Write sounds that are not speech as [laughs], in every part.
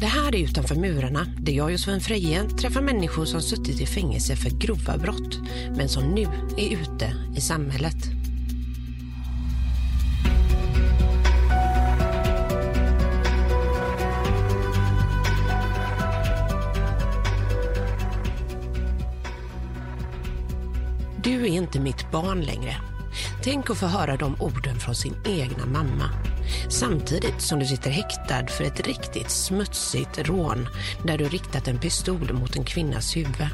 Det här är Utanför murarna, där jag och Sven Freje träffar människor som suttit i fängelse för grova brott, men som nu är ute i samhället. Du är inte mitt barn längre. Tänk att få höra de orden från sin egna mamma. Samtidigt som du sitter häktad för ett riktigt smutsigt rån där du riktat en pistol mot en kvinnas huvud.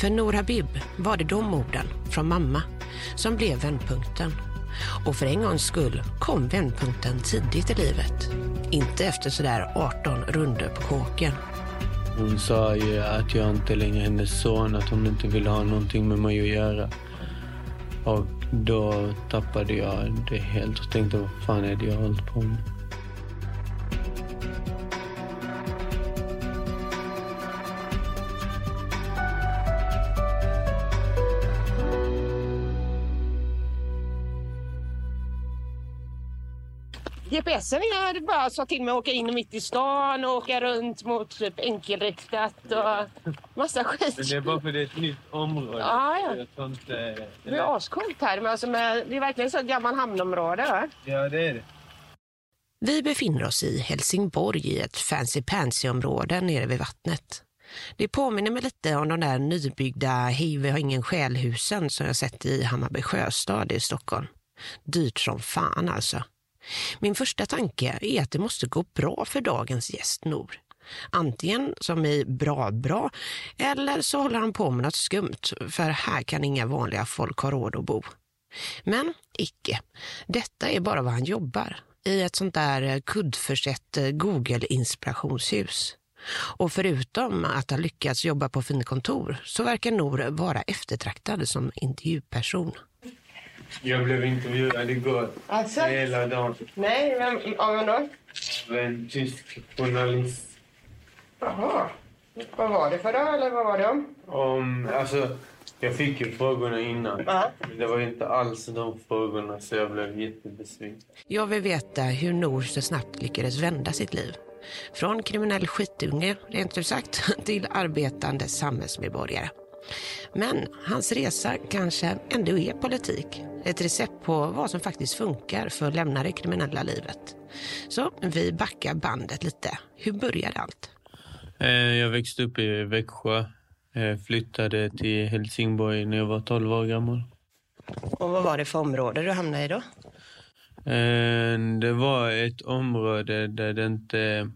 För Nour Habib var det de orden från mamma som blev vändpunkten. Och för en gångs skull kom vändpunkten tidigt i livet. Inte efter sådär 18 runder på kåken. Hon sa ju att jag inte längre är hennes son, att hon inte ville ha någonting med mig att göra. Och då tappade jag det helt och tänkte vad fan är det jag har hållit på med? GPSen är bara sa till mig att åka in mitt i stan och åka runt mot typ enkelriktat och massa skit. Men det är bara för det är ett nytt område. Ja, ja. Jag tror inte... Det är ascoolt här. Men alltså med, det är verkligen så ett gammalt hamnområde. Va? Ja, det är det. Vi befinner oss i Helsingborg i ett fancy pansy-område nere vid vattnet. Det påminner mig lite om de där nybyggda Hej vi har ingen själhusen som jag sett i Hammarby sjöstad i Stockholm. Dyrt som fan alltså. Min första tanke är att det måste gå bra för dagens gäst Nor. Antingen som i bra bra eller så håller han på med något skumt för här kan inga vanliga folk ha råd att bo. Men icke. Detta är bara vad han jobbar i ett sånt där kuddförsett eh, Google-inspirationshus. Och förutom att ha lyckats jobba på finkontor så verkar Nor vara eftertraktad som intervjuperson. Jag blev intervjuad igår. Alltså? Hela dagen. Nej, vem, av vem då? Av en tysk journalist. Jaha. Vad var det för då? Eller vad var det om? Om, alltså, jag fick ju frågorna innan. Ja. Men det var inte alls de frågorna så jag blev jättebesviken. Jag vill veta hur Nor så snabbt lyckades vända sitt liv. Från kriminell skitunge, rent ut sagt, [laughs] till arbetande samhällsmedborgare. Men hans resa kanske ändå är politik. Ett recept på vad som faktiskt funkar för att lämna det kriminella livet. Så vi backar bandet lite. Hur började allt? Eh, Jag växte upp i Växjö. Eh, Flyttade till Helsingborg när jag var 12 år gammal. Och vad var det för område du hamnade i då? Eh, Det var ett område där det inte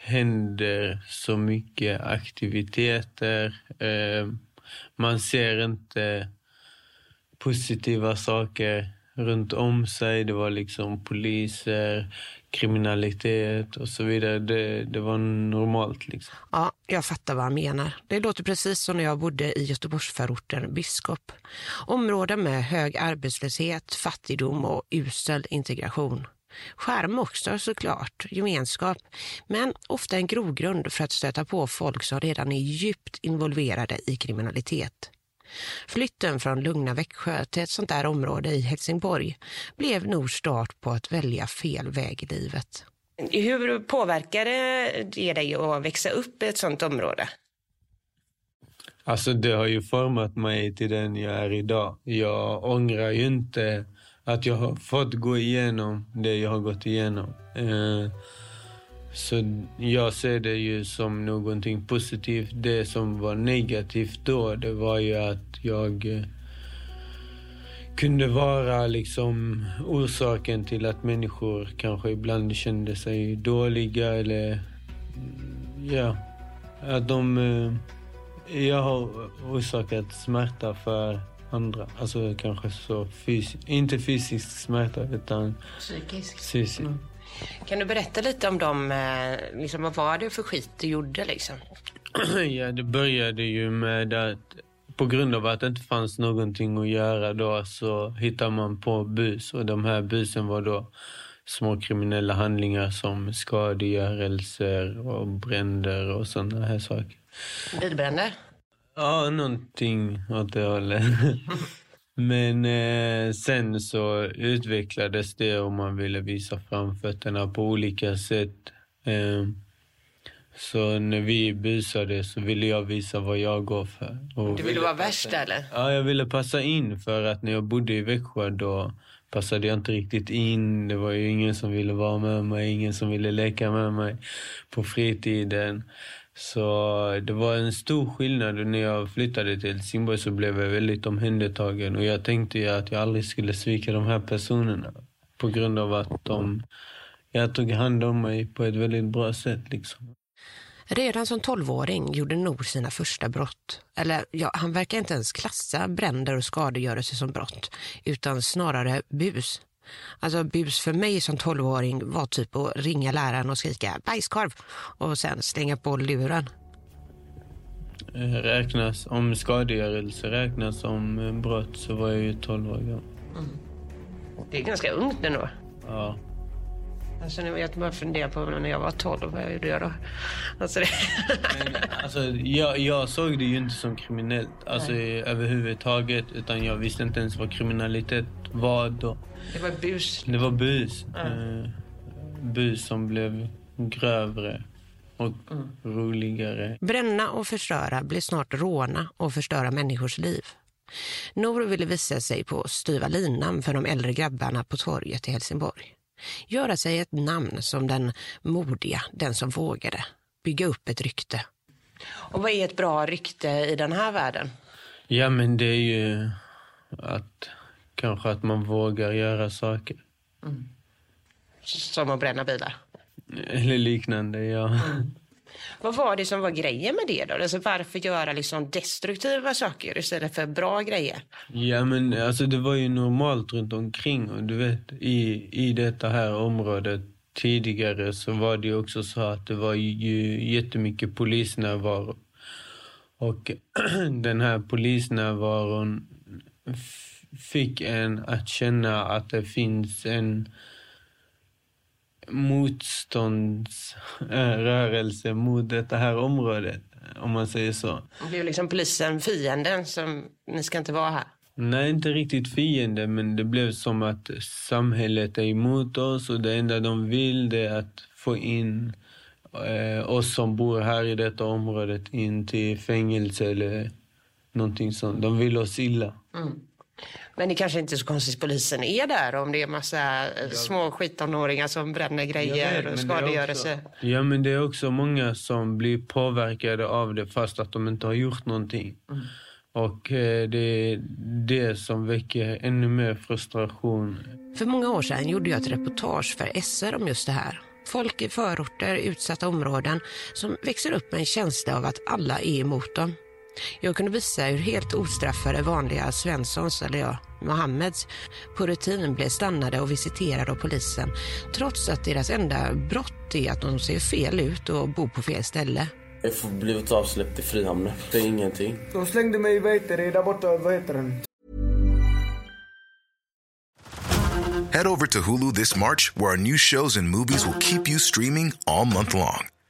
händer så mycket aktiviteter. Man ser inte positiva saker runt om sig. Det var liksom poliser, kriminalitet och så vidare. Det, det var normalt liksom. Ja, jag fattar vad han menar. Det låter precis som när jag bodde i Göteborgsförorten Biskop. Områden med hög arbetslöshet, fattigdom och usel integration. Skärm också såklart, gemenskap, men ofta en grogrund för att stöta på folk som redan är djupt involverade i kriminalitet. Flytten från lugna Växjö till ett sånt där område i Helsingborg blev nog start på att välja fel väg i livet. Hur påverkade det dig att växa upp i ett sånt område? Alltså det har ju format mig till den jag är idag. Jag ångrar ju inte att jag har fått gå igenom det jag har gått igenom. Eh, Så jag ser det ju som någonting positivt. Det som var negativt då, det var ju att jag eh, kunde vara liksom orsaken till att människor kanske ibland kände sig dåliga eller mm, ja, att de... eh, Jag har orsakat smärta för andra. Alltså kanske så fysiskt, inte fysisk smärta utan Psykisk. psykisk. Kan du berätta lite om dem, eh, liksom, vad var det för skit du gjorde liksom? [clears throat] Ja, det började ju med att på grund av att det inte fanns någonting att göra då så hittade man på bus. Och de här busen var då små kriminella handlingar som skadegörelser och bränder och sådana här saker. Bilbränder? Ja, någonting åt det hållet. [laughs] Men eh, sen så utvecklades det och man ville visa framfötterna på olika sätt. Eh, så när vi busade så ville jag visa vad jag går för. Och du ville vara värst eller? Ja, jag ville passa in för att när jag bodde i Växjö då passade jag inte riktigt in. Det var ju ingen som ville vara med mig, ingen som ville leka med mig på fritiden. Så det var en stor skillnad. När jag flyttade till Helsingborg så blev jag väldigt omhändertagen. Och jag tänkte ju att jag aldrig skulle svika de här personerna. På grund av att de jag tog hand om mig på ett väldigt bra sätt. Liksom. Redan som tolvåring gjorde Nor sina första brott. Eller ja, han verkar inte ens klassa bränder och skadegörelse som brott, utan snarare bus. Alltså bus för mig som tolvåring var typ att ringa läraren och skrika bajskorv och sen slänga på luren. Eh, räknas, om skadegörelse räknas som brott så var jag ju tolv år gammal. Mm. Det är ganska ungt ändå. Ja. Alltså, jag bara funderar på när jag var 12, vad gjorde jag då? Alltså, det... Men, alltså, jag, jag såg det ju inte som kriminellt alltså, överhuvudtaget. Utan jag visste inte ens vad kriminalitet var då. Det var bus? Det var bus. Mm. Uh, bus som blev grövre och mm. roligare. Bränna och förstöra blev snart råna och förstöra människors liv. Nor ville visa sig på styva linan för de äldre grabbarna på torget i Helsingborg. Göra sig ett namn som den modiga, den som vågade. Bygga upp ett rykte. Och vad är ett bra rykte i den här världen? Ja, men det är ju att kanske att man vågar göra saker. Mm. Som att bränna bilar? Eller liknande, ja. Mm. Vad var det som var grejen med det då? Alltså varför göra liksom destruktiva saker istället för bra grejer? Ja men alltså det var ju normalt runt omkring och du vet i, i detta här området tidigare så var det ju också så att det var ju jättemycket polisnärvaro. Och [clears throat] den här polisnärvaron fick en att känna att det finns en motståndsrörelse mot det här området, om man säger så. Det är liksom polisen fienden som, ni ska inte vara här? Nej, inte riktigt fiende, men det blev som att samhället är emot oss och det enda de vill är att få in eh, oss som bor här i detta området in till fängelse eller någonting sånt. De vill oss illa. Mm. Men det kanske inte är så konstigt att polisen är där om det är massa eh, små skitonåringar som bränner grejer vet, och skadegörelse. Ja, men det är också många som blir påverkade av det fast att de inte har gjort någonting. Mm. Och eh, det är det som väcker ännu mer frustration. För många år sedan gjorde jag ett reportage för SR om just det här. Folk i förorter, utsatta områden som växer upp med en känsla av att alla är emot dem. Jag kunde visa hur helt ostraffade vanliga Svenssons, eller ja, Mohammeds, på rutin blev stannade och visiterade av polisen trots att deras enda brott är att de ser fel ut och bor på fel ställe. Jag har blivit avsläppt i Frihamnen. Det är ingenting. De slängde mig, vad heter det, där borta, vad heter den? Head over to Hulu this March where our new shows and movies will keep you streaming all month long.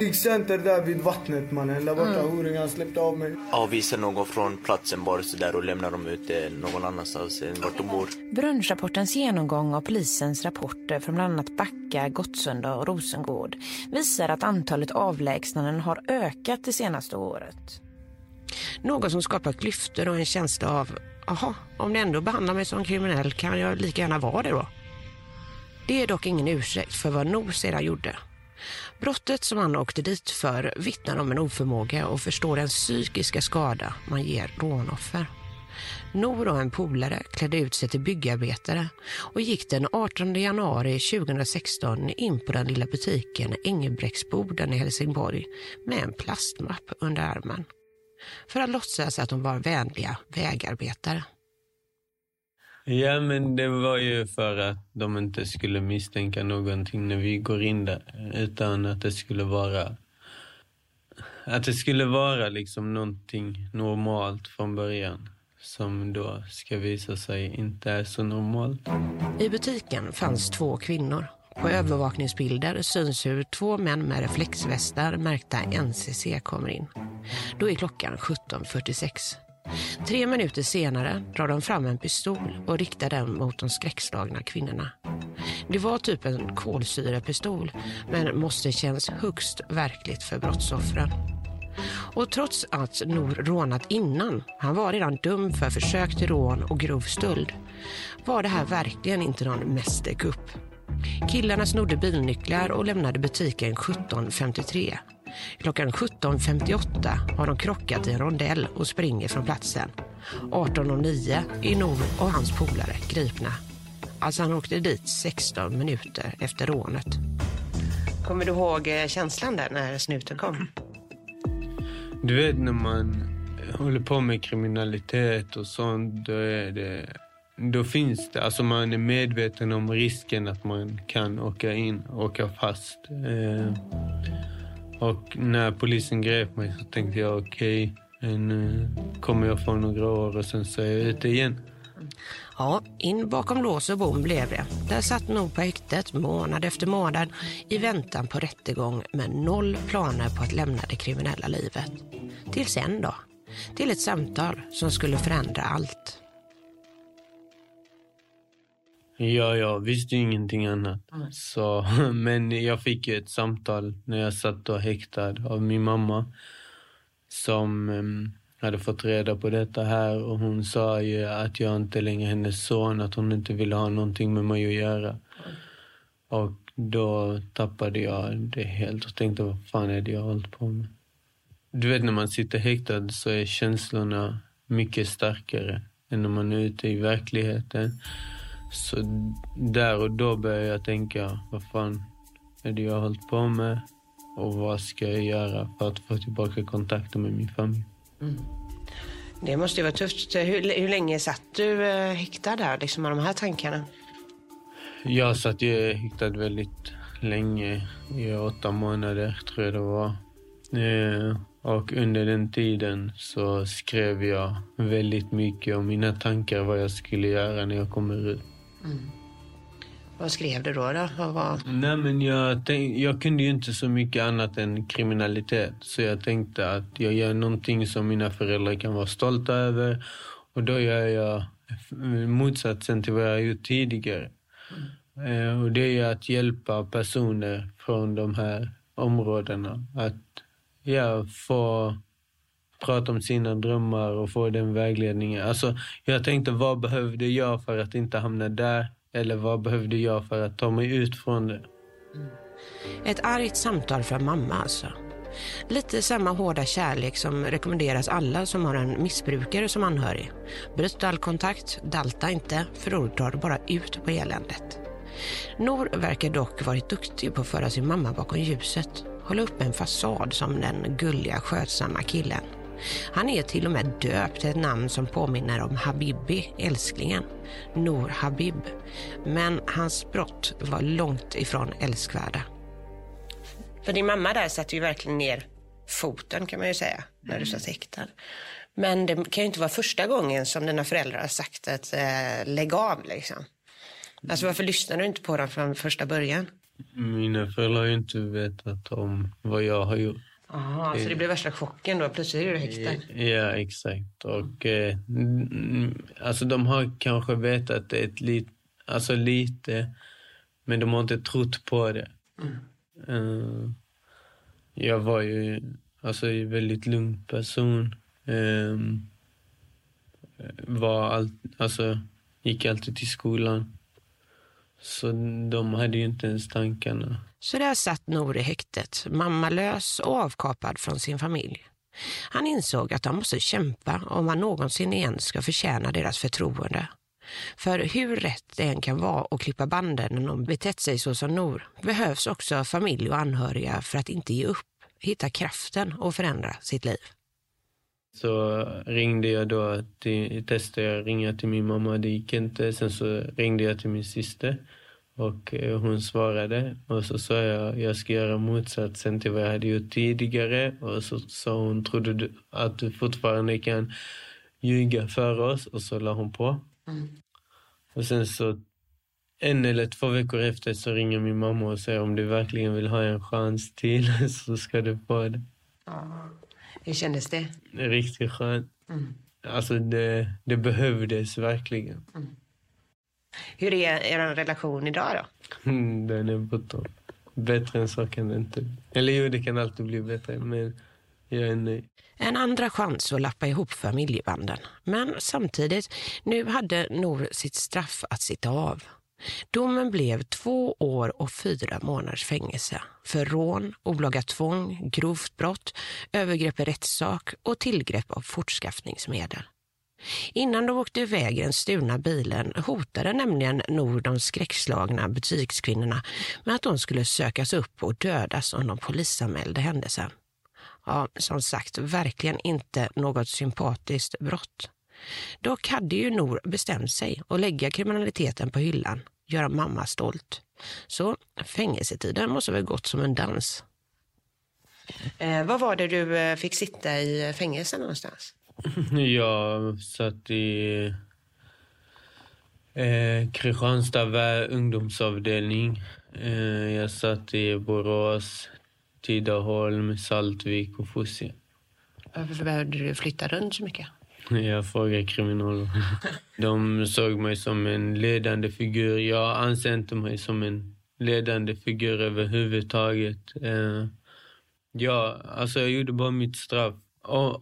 Center där vid vattnet mannen, där borta mm. horingarna släppte av mig. Avvisa någon från platsen bara sådär och lämna dem ute någon annanstans än vart de bor. Brunnsrapportens genomgång av polisens rapporter från bland annat Backa, Gottsunda och Rosengård visar att antalet avlägsnanden har ökat det senaste året. Något som skapar klyftor och en känsla av Jaha, om ni ändå behandlar mig som kriminell kan jag lika gärna vara det då. Det är dock ingen ursäkt för vad Nor sedan gjorde. Brottet som han åkte dit för vittnar om en oförmåga och förstår den psykiska skada man ger rånoffer. Nor och en polare klädde ut sig till byggarbetare och gick den 18 januari 2016 in på den lilla butiken Engelbrektsboden i Helsingborg med en plastmapp under armen för att låtsas att de var vänliga vägarbetare. Ja, men det var ju för att de inte skulle misstänka någonting när vi går in där. Utan att det skulle vara... Att det skulle vara liksom någonting normalt från början som då ska visa sig inte är så normalt. I butiken fanns två kvinnor. På övervakningsbilder syns hur två män med reflexvästar märkta NCC kommer in. Då är klockan 17.46. Tre minuter senare drar de fram en pistol och riktar den mot de skräckslagna kvinnorna. Det var typ en kolsyrepistol men måste känns högst verkligt för brottsoffren. Och trots att Nor rånat innan, han var redan dömd för försök till rån och grov stöld, var det här verkligen inte någon mästerkupp. Killarna snodde bilnycklar och lämnade butiken 17.53. Klockan 17.58 har de krockat i en rondell och springer från platsen. 18.09 är Nour och hans polare gripna. Alltså han åkte dit 16 minuter efter rånet. Kommer du ihåg eh, känslan där när snuten kom? Du vet när man håller på med kriminalitet och sånt, då är det... Då finns det, alltså man är medveten om risken att man kan åka in, åka fast. Eh, och när polisen grep mig så tänkte jag okej, okay, nu eh, kommer jag få några år och sen så är jag ute igen. Ja, in bakom lås och bom blev det. Där satt nog på häktet månad efter månad i väntan på rättegång med noll planer på att lämna det kriminella livet. Tills sen då. Till ett samtal som skulle förändra allt. Ja, jag visste ingenting annat. Så, [laughs] men jag fick ett samtal när jag satt och häktad av min mamma som um, hade fått reda på detta här och hon sa ju att jag inte längre är hennes son, att hon inte ville ha någonting med mig att göra. Och då tappade jag det helt och tänkte vad fan är det jag har hållit på med? Du vet när man sitter häktad så är känslorna mycket starkare än när man är ute i verkligheten. Så där och då började jag tänka, vad fan är det jag har hållit på med? Och vad ska jag göra för att få tillbaka kontakten med min familj? Mm. Det måste ju vara tufft. Hur, hur länge satt du eh, häktad där, liksom med de här tankarna? Jag satt ju häktad väldigt länge, i åtta månader tror jag det var. Eh, och under den tiden så skrev jag väldigt mycket om mina tankar vad jag skulle göra när jag kommer ut. Mm. Vad skrev du då? då? Vad. Nej, men jag, tänk, jag kunde ju inte så mycket annat än kriminalitet. Så jag tänkte att jag gör någonting som mina föräldrar kan vara stolta över. Och då gör jag motsatsen till vad jag har gjort tidigare. Mm. Och det är att hjälpa personer från de här områdena. Att ja, få prata om sina drömmar och få den vägledningen. Alltså, jag tänkte, vad behövde jag för att inte hamna där? Eller vad behövde jag för att ta mig ut från det? Mm. Ett argt samtal från mamma alltså. Lite samma hårda kärlek som rekommenderas alla som har en missbrukare som anhörig. Bryt all kontakt, dalta inte, för då drar du bara ut på eländet. Nor verkar dock varit duktig på att föra sin mamma bakom ljuset. Hålla upp en fasad som den gulliga, skötsamma killen. Han är till och med döpt till ett namn som påminner om Habibi, älsklingen, Nour Habib. Men hans brott var långt ifrån älskvärda. För din mamma där satte ju verkligen ner foten kan man ju säga, när du satt häktad. Men det kan ju inte vara första gången som dina föräldrar har sagt att eh, lägg av liksom. Alltså varför lyssnar du inte på dem från första början? Mina föräldrar har ju inte vetat om vad jag har gjort. Aha, så det blev värsta chocken då? Plötsligt är du häktad? Ja, exakt. Och eh, alltså de har kanske vetat det ett lit, alltså lite, men de har inte trott på det. Mm. Uh, jag var ju alltså en väldigt lugn person. Um, var all, alltså, gick alltid till skolan. Så de hade ju inte ens tankarna. Så där satt Nor i häktet, mammalös och avkapad från sin familj. Han insåg att han måste kämpa om han någonsin igen ska förtjäna deras förtroende. För hur rätt det än kan vara att klippa banden när någon betett sig så som Nor behövs också familj och anhöriga för att inte ge upp, hitta kraften och förändra sitt liv. Så ringde jag då, till, testade jag ringa till min mamma, det gick inte. Sen så ringde jag till min syster och eh, hon svarade. Och så sa jag, jag ska göra motsatsen till vad jag hade gjort tidigare. Och så sa hon, trodde du att du fortfarande kan ljuga för oss? Och så la hon på. Mm. Och sen så en eller två veckor efter så ringer min mamma och säger om du verkligen vill ha en chans till [laughs] så ska du få det. Ja. Hur kändes det? det riktigt skönt. Mm. Alltså det, det behövdes verkligen. Mm. Hur är er relation idag då? Mm, den är på topp. Bättre än så kan det inte Eller jo, det kan alltid bli bättre, men jag är nöjd. En andra chans att lappa ihop familjebanden. Men samtidigt, nu hade Nor sitt straff att sitta av. Domen blev två år och fyra månaders fängelse för rån, olaga tvång, grovt brott, övergrepp i rättssak och tillgrepp av fortskaffningsmedel. Innan de åkte iväg i den stulna bilen hotade nämligen Nord de skräckslagna butikskvinnorna med att de skulle sökas upp och dödas om de polisanmälde händelsen. Ja, som sagt, verkligen inte något sympatiskt brott. Dock hade ju Nor bestämt sig att lägga kriminaliteten på hyllan, göra mamma stolt. Så fängelsetiden måste väl gått som en dans. Eh, vad var det du eh, fick sitta i fängelse någonstans? [laughs] Jag satt i eh, Kristianstad ungdomsavdelning. Eh, jag satt i Borås, Tidaholm, Saltvik och Fosie. Varför behövde du flytta runt så mycket? Jag frågar kriminalvården. [laughs] De såg mig som en ledande figur. Jag anser inte mig som en ledande figur överhuvudtaget. Eh, ja, alltså jag gjorde bara mitt straff.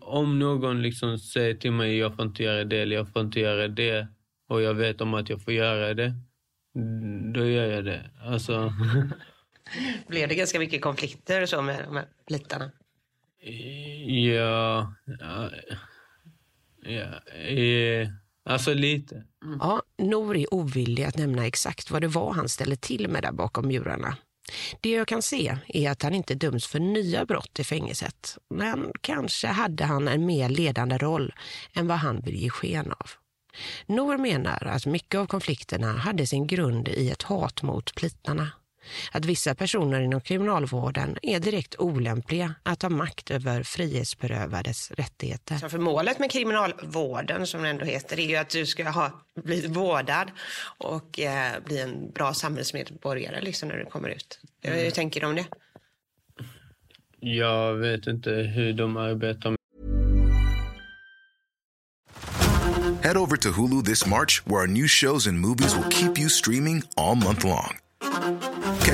om någon liksom säger till mig jag får inte göra det eller jag får inte göra det och jag vet om att jag får göra det, då gör jag det. Alltså... [laughs] Blev det ganska mycket konflikter så med de här plitarna? Ja, Ja, eh, alltså lite. Mm. Ja, Nor är ovillig att nämna exakt vad det var han ställde till med där bakom murarna. Det jag kan se är att han inte döms för nya brott i fängelset. Men kanske hade han en mer ledande roll än vad han vill ge sken av. Nor menar att mycket av konflikterna hade sin grund i ett hat mot plitarna att vissa personer inom kriminalvården är direkt olämpliga att ha makt över frihetsberövades rättigheter. Så för målet med kriminalvården, som det ändå heter, är ju att du ska ha blivit vårdad och eh, bli en bra samhällsmedborgare liksom, när du kommer ut. Mm. Hur tänker du om det? Jag vet inte hur de arbetar Head over to Hulu this March where our new shows and movies will keep you streaming all month long.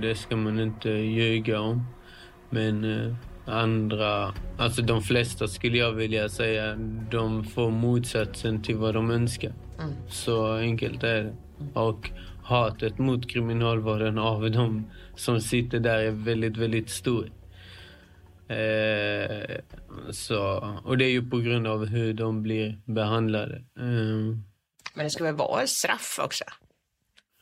det ska man inte ljuga om. Men eh, andra, alltså de flesta skulle jag vilja säga, de får motsatsen till vad de önskar. Mm. Så enkelt är det. Och hatet mot kriminalvården av de som sitter där är väldigt, väldigt stort. Eh, så, och det är ju på grund av hur de blir behandlade. Eh, Men det ska väl vara ett straff också?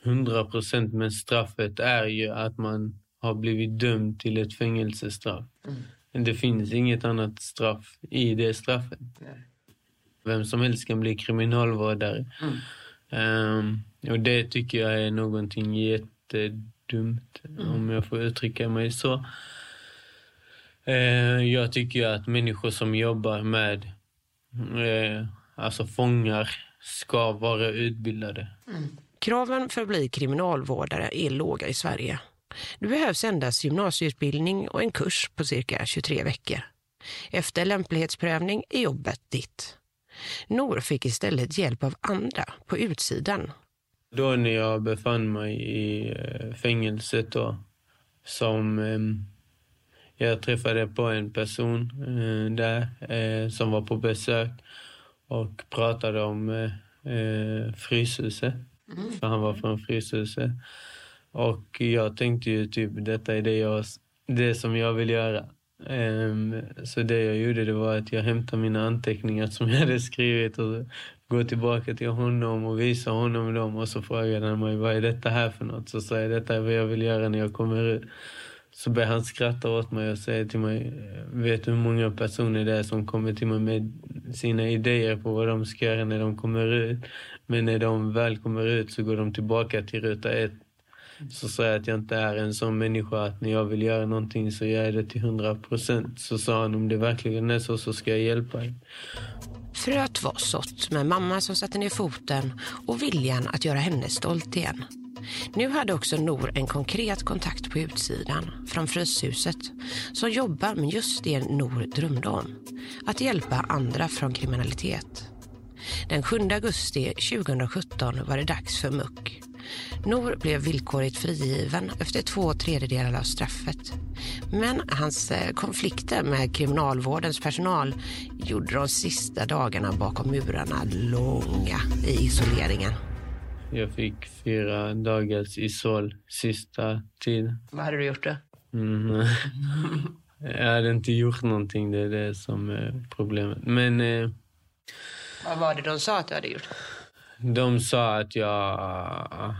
100 procent, men straffet är ju att man har blivit dömd till ett fängelsestraff. Mm. Det finns inget annat straff i det straffet. Nej. Vem som helst kan bli kriminalvårdare. Mm. Um, och det tycker jag är någonting jättedumt, mm. om jag får uttrycka mig så. Uh, jag tycker att människor som jobbar med uh, alltså fångar ska vara utbildade. Kraven för att bli kriminalvårdare är låga i Sverige. Det behövs endast gymnasieutbildning och en kurs på cirka 23 veckor. Efter lämplighetsprövning är jobbet ditt. Nor fick istället hjälp av andra på utsidan. Då när jag befann mig i eh, fängelset då, som ehm, jag träffade på en person eh, där eh, som var på besök och pratade om eh, eh Mm. för han var från Fryshuset. Och jag tänkte ju typ, detta är det, jag, det som jag vill göra. Um, så det jag gjorde det var att jag hämtade mina anteckningar som jag hade skrivit och gå tillbaka till honom och visa honom dem och så frågade han mig vad är detta här för något? Så sa jag detta är vad jag vill göra när jag kommer ut. Så började han skratta åt mig och säga till mig, vet du hur många personer det är som kommer till mig med sina idéer på vad de ska göra när de kommer ut. Men när de väl kommer ut så går de tillbaka till ruta ett. Så sa jag att jag inte är en sån människa att när jag vill göra någonting så gör jag det till hundra procent. Så sa han om det verkligen är så så ska jag hjälpa dig. Fröet var sått med mamma som satte ner foten och viljan att göra henne stolt igen. Nu hade också Nor en konkret kontakt på utsidan, från Fryshuset, som jobbar med just det Nor drömde om. Att hjälpa andra från kriminalitet. Den 7 augusti 2017 var det dags för muck. Nor blev villkorligt frigiven efter två tredjedelar av straffet. Men hans eh, konflikter med kriminalvårdens personal gjorde de sista dagarna bakom murarna långa i isoleringen. Jag fick fyra dagars isol sista tiden. Vad hade du gjort då? Mm. [laughs] Jag hade inte gjort någonting, det är det som är problemet. Men eh, Vad var det de sa att du hade gjort? de sa att jag...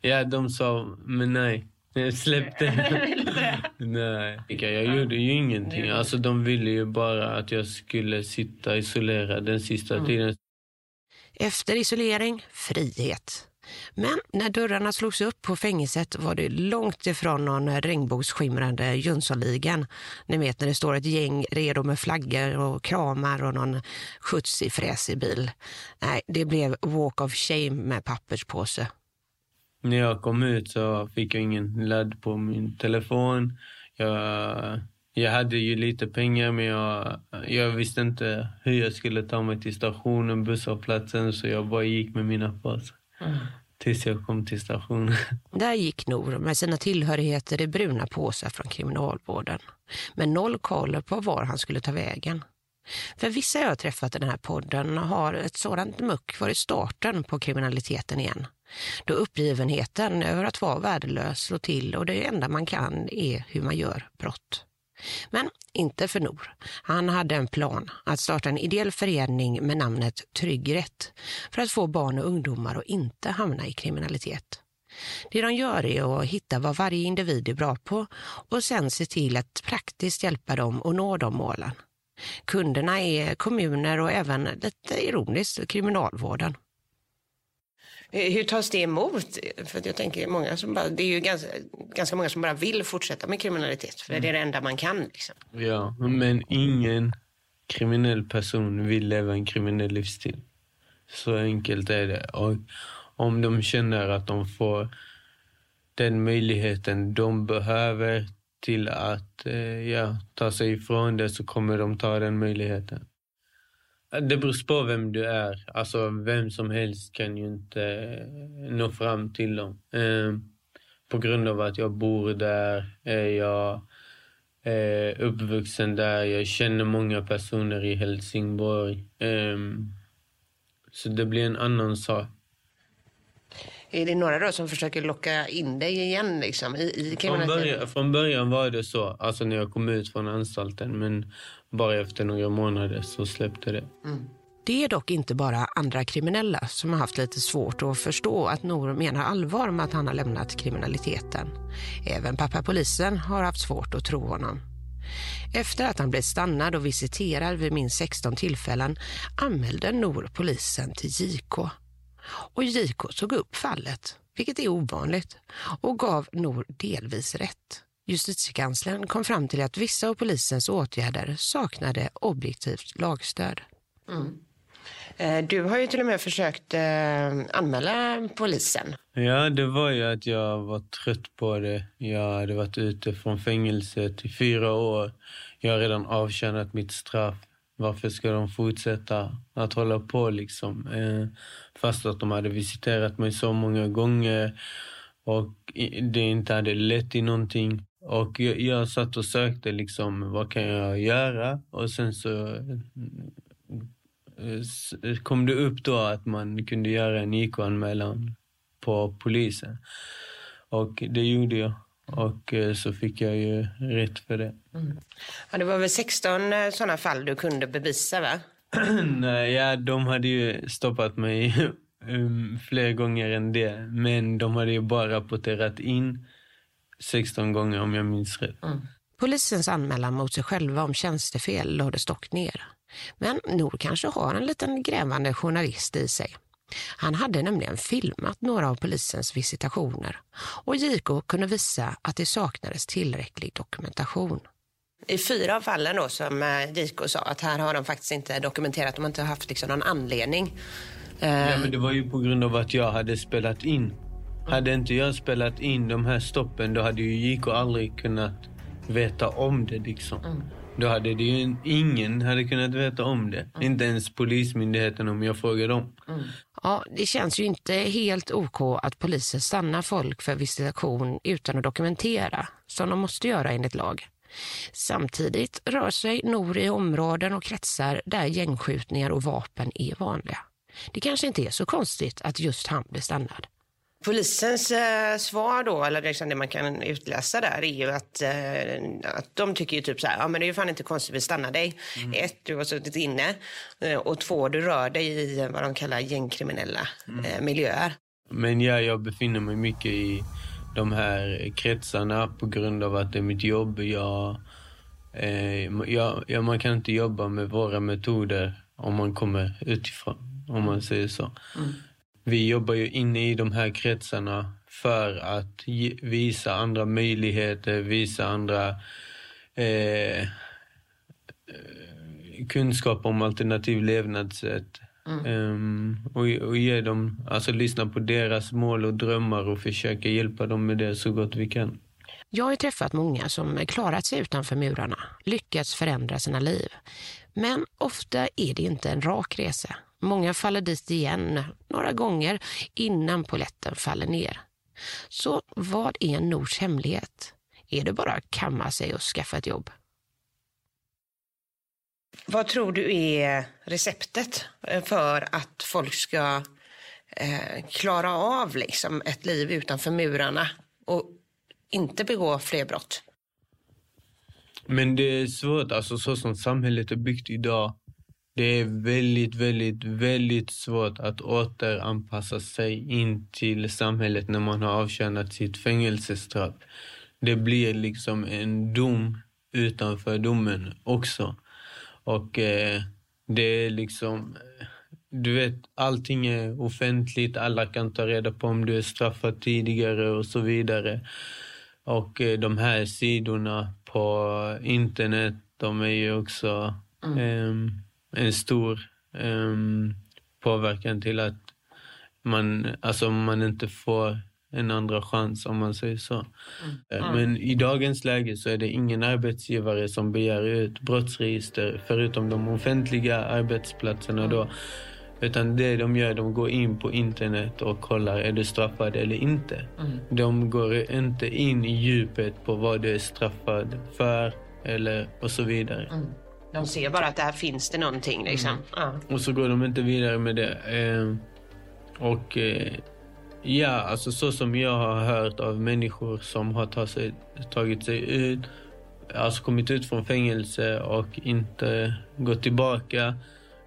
Ja, de sa, men nej. Jag släppte. [laughs] nej. Jag gjorde ju ingenting. Alltså, de ville ju bara att jag skulle sitta isolerad den sista tiden. Efter isolering, frihet. Men när dörrarna slogs upp på fängelset var det långt ifrån någon regnbågsskimrande Jönssonligan. Ni vet när det står ett gäng redo med flaggor och kramar och någon skjutsig fräsig bil. Nej, det blev walk of shame med papperspåse. När jag kom ut så fick jag ingen ladd på min telefon. Jag, jag hade ju lite pengar men jag, jag visste inte hur jag skulle ta mig till stationen, busshållplatsen så jag bara gick med mina Mm. Tills jag kom till stationen. [laughs] Där gick Nor med sina tillhörigheter i bruna påsar från kriminalvården. Med noll koll på var han skulle ta vägen. För vissa jag har träffat i den här podden har ett sådant muck varit starten på kriminaliteten igen. Då uppgivenheten över att vara värdelös slår till och det enda man kan är hur man gör brott. Men inte för Nor. Han hade en plan att starta en ideell förening med namnet Tryggrätt för att få barn och ungdomar att inte hamna i kriminalitet. Det de gör är att hitta vad varje individ är bra på och sen se till att praktiskt hjälpa dem att nå de målen. Kunderna är kommuner och även lite ironiskt kriminalvården. Hur tas det emot? För jag tänker många som bara, det är ju ganska, ganska många som bara vill fortsätta med kriminalitet. För det är det enda man kan. Liksom. Ja, men ingen kriminell person vill leva en kriminell livsstil. Så enkelt är det. Och om de känner att de får den möjligheten de behöver till att eh, ja, ta sig ifrån det så kommer de ta den möjligheten. Det beror på vem du är. Alltså, vem som helst kan ju inte eh, nå fram till dem. Eh, på grund av att jag bor där, är jag eh, uppvuxen där, jag känner många personer i Helsingborg. Eh, så det blir en annan sak. Är det några då som försöker locka in dig igen liksom, i, i Från början, från början var det så, alltså när jag kom ut från anstalten. Men bara efter några månader så släppte det. Det är dock inte bara andra kriminella som har haft lite svårt att förstå att Nor menar allvar med att han har lämnat kriminaliteten. Även pappa polisen har haft svårt att tro honom. Efter att han blev stannad och visiterad vid minst 16 tillfällen anmälde Nor polisen till JK. Och JK tog upp fallet, vilket är ovanligt, och gav Nor delvis rätt. Justitiekanslern kom fram till att vissa av polisens åtgärder saknade objektivt lagstöd. Eh, Du har ju till och med försökt eh, anmäla polisen. Ja, det var ju att jag var trött på det. Jag hade varit ute från fängelset i fyra år. Jag har redan avtjänat mitt straff. Varför ska de fortsätta att hålla på liksom? Eh, fast att de hade visiterat mig så många gånger och det inte hade lett till någonting. Och jag, jag satt och sökte liksom, vad kan jag göra? Och sen så eh, kom det upp då att man kunde göra en IK-anmälan på polisen. Och det gjorde jag. Och eh, så fick jag ju rätt för det. Ja, det var väl 16 sådana fall du kunde bevisa va? [clears throat] Nej, ja, de hade ju stoppat mig [laughs] fler gånger än det. Men de hade ju bara rapporterat in 16 gånger om jag minns rätt. Polisens anmälan mot sig själva om tjänstefel lades dock ner. Men Nor kanske har en liten grävande journalist i sig. Han hade nämligen filmat några av polisens visitationer och JK kunde visa att det saknades tillräcklig dokumentation. I fyra av fallen då som eh, JK sa att här har de faktiskt inte dokumenterat, de har inte haft liksom någon anledning. Eh, Ja, men det var ju på grund av att jag hade spelat in. Hade inte jag spelat in de här stoppen då hade ju JK aldrig kunnat veta om det liksom. Då hade det ju ingen hade kunnat veta om det. Inte ens Polismyndigheten om jag frågar dem. Ja, det känns ju inte helt OK att polisen stannar folk för visitation utan att dokumentera, som de måste göra enligt lag. Samtidigt rör sig Nor i områden och kretsar där gängskjutningar och vapen är vanliga. Det kanske inte är så konstigt att just han blir stannad. Polisens eh, svar då, eller liksom det man kan utläsa där, är ju att, eh, att de tycker ju typ så här, ja men det är ju fan inte konstigt vi stannar dig. Ett, du har suttit inne eh, och två, du rör dig i eh, vad de kallar gängkriminella eh, miljöer. Men ja, jag befinner mig mycket i de här kretsarna på grund av att det är mitt jobb. Jag, eh, jag, ja, man kan inte jobba med våra metoder om man kommer utifrån, om man säger så. Vi jobbar ju inne i de här kretsarna för att visa andra möjligheter, visa andra eh, eh, kunskap om alternativ levnadssätt. Ehm, och, och ge dem, alltså lyssna på deras mål och drömmar och försöka hjälpa dem med det så gott vi kan. Jag har träffat många som klarat sig utanför murarna, lyckats förändra sina liv. Men ofta är det inte en rak resa. Många faller dit igen några gånger innan poletten faller ner. Så vad är Nors hemlighet? Är det bara att kamma sig och skaffa ett jobb? Vad tror du är receptet för att folk ska eh, klara av liksom ett liv utanför murarna och inte begå fler brott? Men det är svårt, alltså så som samhället är byggt idag. Det är väldigt, väldigt, väldigt svårt att återanpassa sig in till samhället när man har avtjänat sitt fängelsestraff. Det blir liksom en dom utanför domen också. Och eh, det är liksom... eh, Du vet, allting är offentligt. Alla kan ta reda på om du är straffad tidigare och så vidare. Och eh, de här sidorna på internet, de är ju också ehm, en stor ehm, påverkan till att man, alltså man inte får en andra chans om man säger så. Eh, Men i dagens läge så är det ingen arbetsgivare som begär ut brottsregister förutom de offentliga arbetsplatserna då. Utan det de gör, de går in på internet och kollar är du straffad eller inte. De går inte in i djupet på vad du är straffad för eller och så vidare. De ser bara att där finns det någonting. Liksom. Ja. Och så går de inte vidare med det. Eh, och eh, ja, alltså så som jag har hört av människor som har tagit sig, tagit sig ut, alltså kommit ut från fängelse och inte gått tillbaka.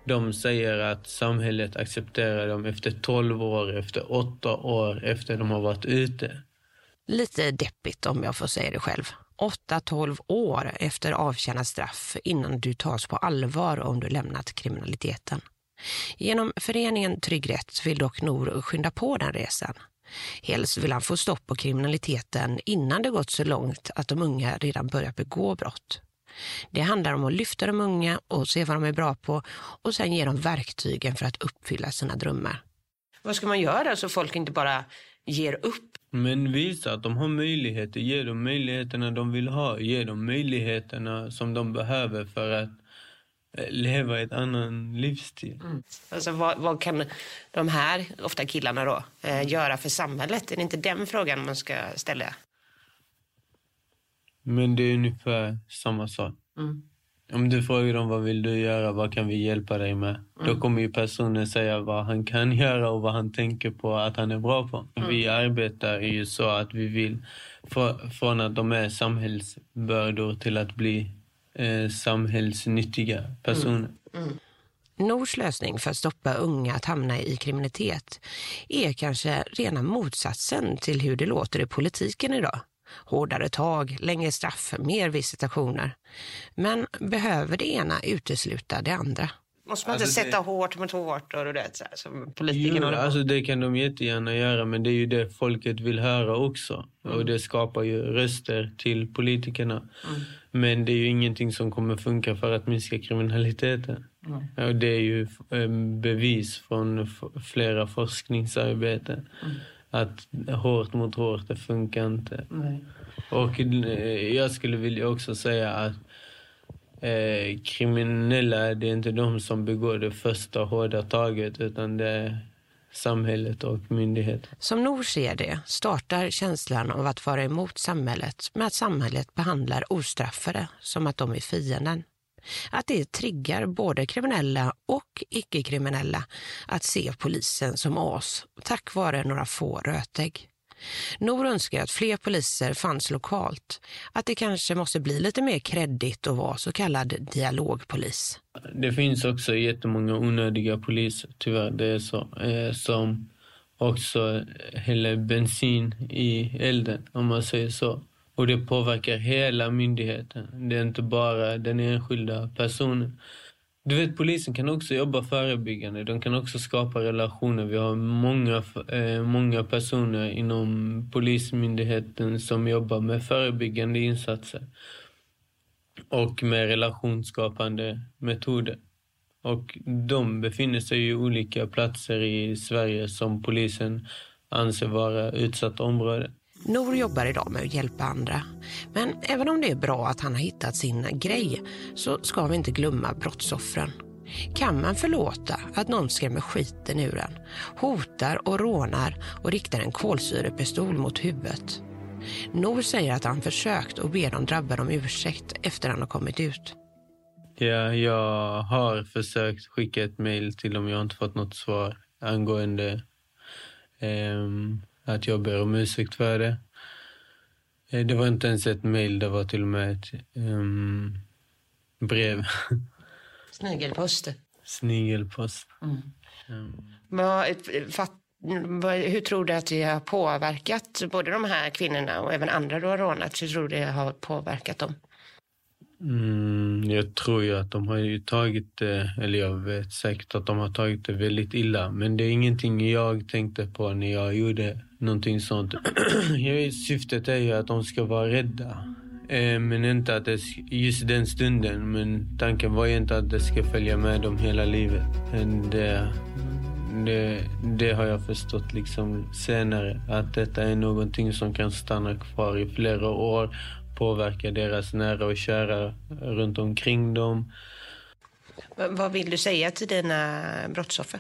De säger att samhället accepterar dem efter 12 år, efter 8 år efter de har varit ute. Lite deppigt om jag får säga det själv. 8-12 år efter avtjänat straff innan du tas på allvar om du lämnat kriminaliteten. Genom föreningen Trygg Rätt vill dock Nor skynda på den resan. Helst vill han få stopp på kriminaliteten innan det gått så långt att de unga redan börjar begå brott. Det handlar om att lyfta de unga och se vad de är bra på och sen ge dem verktygen för att uppfylla sina drömmar. Vad ska man göra så folk inte bara ger upp? Men visa att de har möjligheter. Ge dem möjligheterna de vill ha. Ge dem möjligheterna som de behöver för att eh, leva ett annan livsstil. Mm. Alltså, vad, vad, kan de här, ofta killarna då, eh, göra för samhället? Är det inte den frågan man ska ställa? Men det är ungefär samma sak. Mm. Om du frågar dem vad vill du göra, vad kan vi hjälpa dig med? Mm. Då kommer ju personen säga vad han kan göra och vad han tänker på att han är bra på. Mm. Vi arbetar ju så att vi vill från att de är samhällsbördor till att bli eh, samhällsnyttiga personer. Mm. mm. Nors lösning för att stoppa unga att hamna i kriminalitet är kanske rena motsatsen till hur det låter i politiken idag. Hårdare tag, längre straff, mer visitationer. Men behöver det ena utesluta det andra? Måste man inte alltså, sätta det... hårt mot hårt och det, så här, som politikerna jo, alltså Det kan de jättegärna göra, men det är ju det folket vill höra också. Mm. Och det skapar ju röster till politikerna. Mm. Men det är ju ingenting som kommer funka för att minska kriminaliteten. Mm. Och det är ju bevis från flera forskningsarbeten. Att hårt mot hårt, det funkar inte. Nej. Och eh, jag skulle vilja också säga att eh, kriminella, det är inte de som begår det första hårda taget utan det är samhället och myndigheten. Som Nor ser det startar känslan av att vara emot samhället med att samhället behandlar ostraffade som att de är fienden att det triggar både kriminella och icke-kriminella att se polisen som as tack vare några få rötägg. Nor önskar att fler poliser fanns lokalt, att det kanske måste bli lite mer kreddigt att vara så kallad dialogpolis. Det finns också jättemånga onödiga poliser, tyvärr det är så, eh, som också häller bensin i elden om man säger så. Och det påverkar hela myndigheten. Det är inte bara den enskilda personen. Du vet, polisen kan också jobba förebyggande. De kan också skapa relationer. Vi har många, eh, många personer inom Polismyndigheten som jobbar med förebyggande insatser och med relationsskapande metoder. Och de befinner sig i olika platser i Sverige som polisen anser vara utsatta områden. Nor jobbar idag med att hjälpa andra. Men även om det är bra att han har hittat sin grej så ska vi inte glömma brottsoffren. Kan man förlåta att någon skrämmer skiten ur en, hotar och rånar och riktar en kolsyrepistol mot huvudet? Nor säger att han försökt och ber de drabbade om ursäkt efter han har kommit ut. Ja, jag har försökt skicka ett mejl till dem. Jag har inte fått något svar angående um, att jag ber om ursäkt för det. Eh, det var inte ens ett mejl, det var till och med ett um, brev. [laughs] Snigelpost. Snigelpost. Mm. Um. Hur tror du att det har påverkat både de här kvinnorna och även andra du har rånat? Hur tror du det har påverkat dem? Mm, jag tror ju att de har ju tagit det, eller jag vet säkert att de har tagit det väldigt illa. Men det är ingenting jag tänkte på när jag gjorde någonting sånt. [clears throat] Syftet är ju att de ska vara rädda. Eh, men inte att det, just den stunden. Men tanken var ju inte att det ska följa med dem hela livet. Det, det, det har jag förstått liksom senare. Att detta är någonting som kan stanna kvar i flera år påverka deras nära och kära runt omkring dem. Vad vill du säga till dina brottsoffer?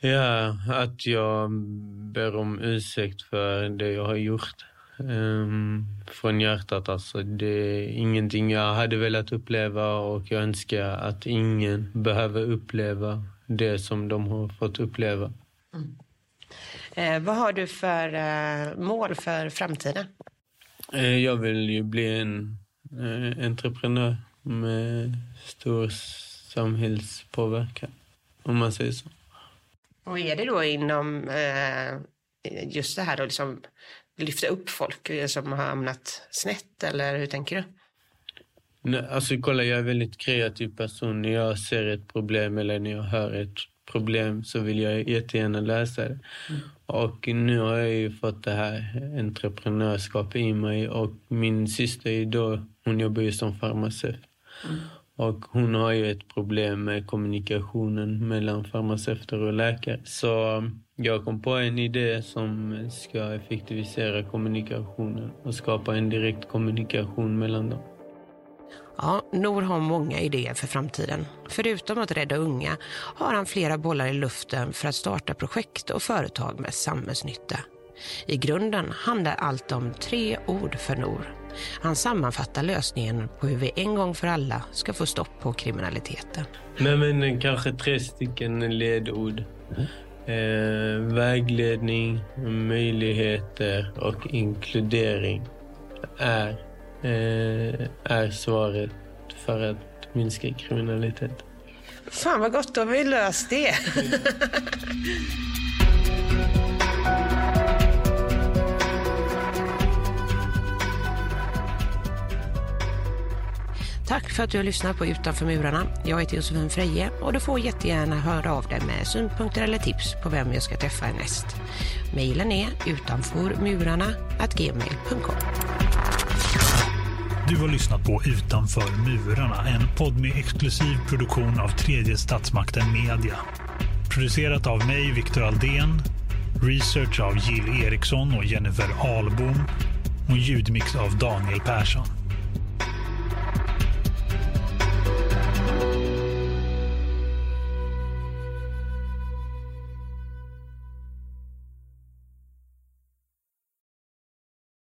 Ja, att jag ber om ursäkt för det jag har gjort. Um, från hjärtat alltså. Det är ingenting jag hade velat uppleva och jag önskar att ingen behöver uppleva det som de har fått uppleva. Mm. Eh, vad har du för eh, mål för framtiden? Eh, jag vill ju bli en eh, entreprenör med stor samhällspåverkan, om man säger så. Och är det då inom eh, just det här att liksom lyfta upp folk som har hamnat snett, eller hur tänker du? Nej, alltså kolla, jag är en väldigt kreativ person. När jag ser ett problem eller när jag hör ett problem så vill jag jättegärna lösa det. Mm. Och nu har jag ju fått det här entreprenörskapet i mig och min syster då, hon jobbar ju som farmaceut. Mm. Och hon har ju ett problem med kommunikationen mellan farmaceuter och läkare. Så jag kom på en idé som ska effektivisera kommunikationen och skapa en direkt kommunikation mellan dem. Ja, Nor har många idéer för framtiden. Förutom att rädda unga har han flera bollar i luften för att starta projekt och företag med samhällsnytta. I grunden handlar allt om tre ord för Nor. Han sammanfattar lösningen på hur vi en gång för alla ska få stopp på kriminaliteten. Nej, men kanske tre stycken ledord. Eh, vägledning, möjligheter och inkludering är, är svaret för att minska kriminalitet. Fan vad gott, då har vi löst det. [laughs] Tack för att du har lyssnat på Utanför murarna. Jag heter Josefin Freje och du får jättegärna höra av dig med synpunkter eller tips på vem jag ska träffa härnäst. Mailen är utanformurarna.gmail.com du har lyssnat på Utanför murarna, en podd med exklusiv produktion av tredje statsmakten Media. Producerat av mig, Viktor Aldén, research av Jill Eriksson och Jennifer Ahlbom och ljudmix av Daniel Persson.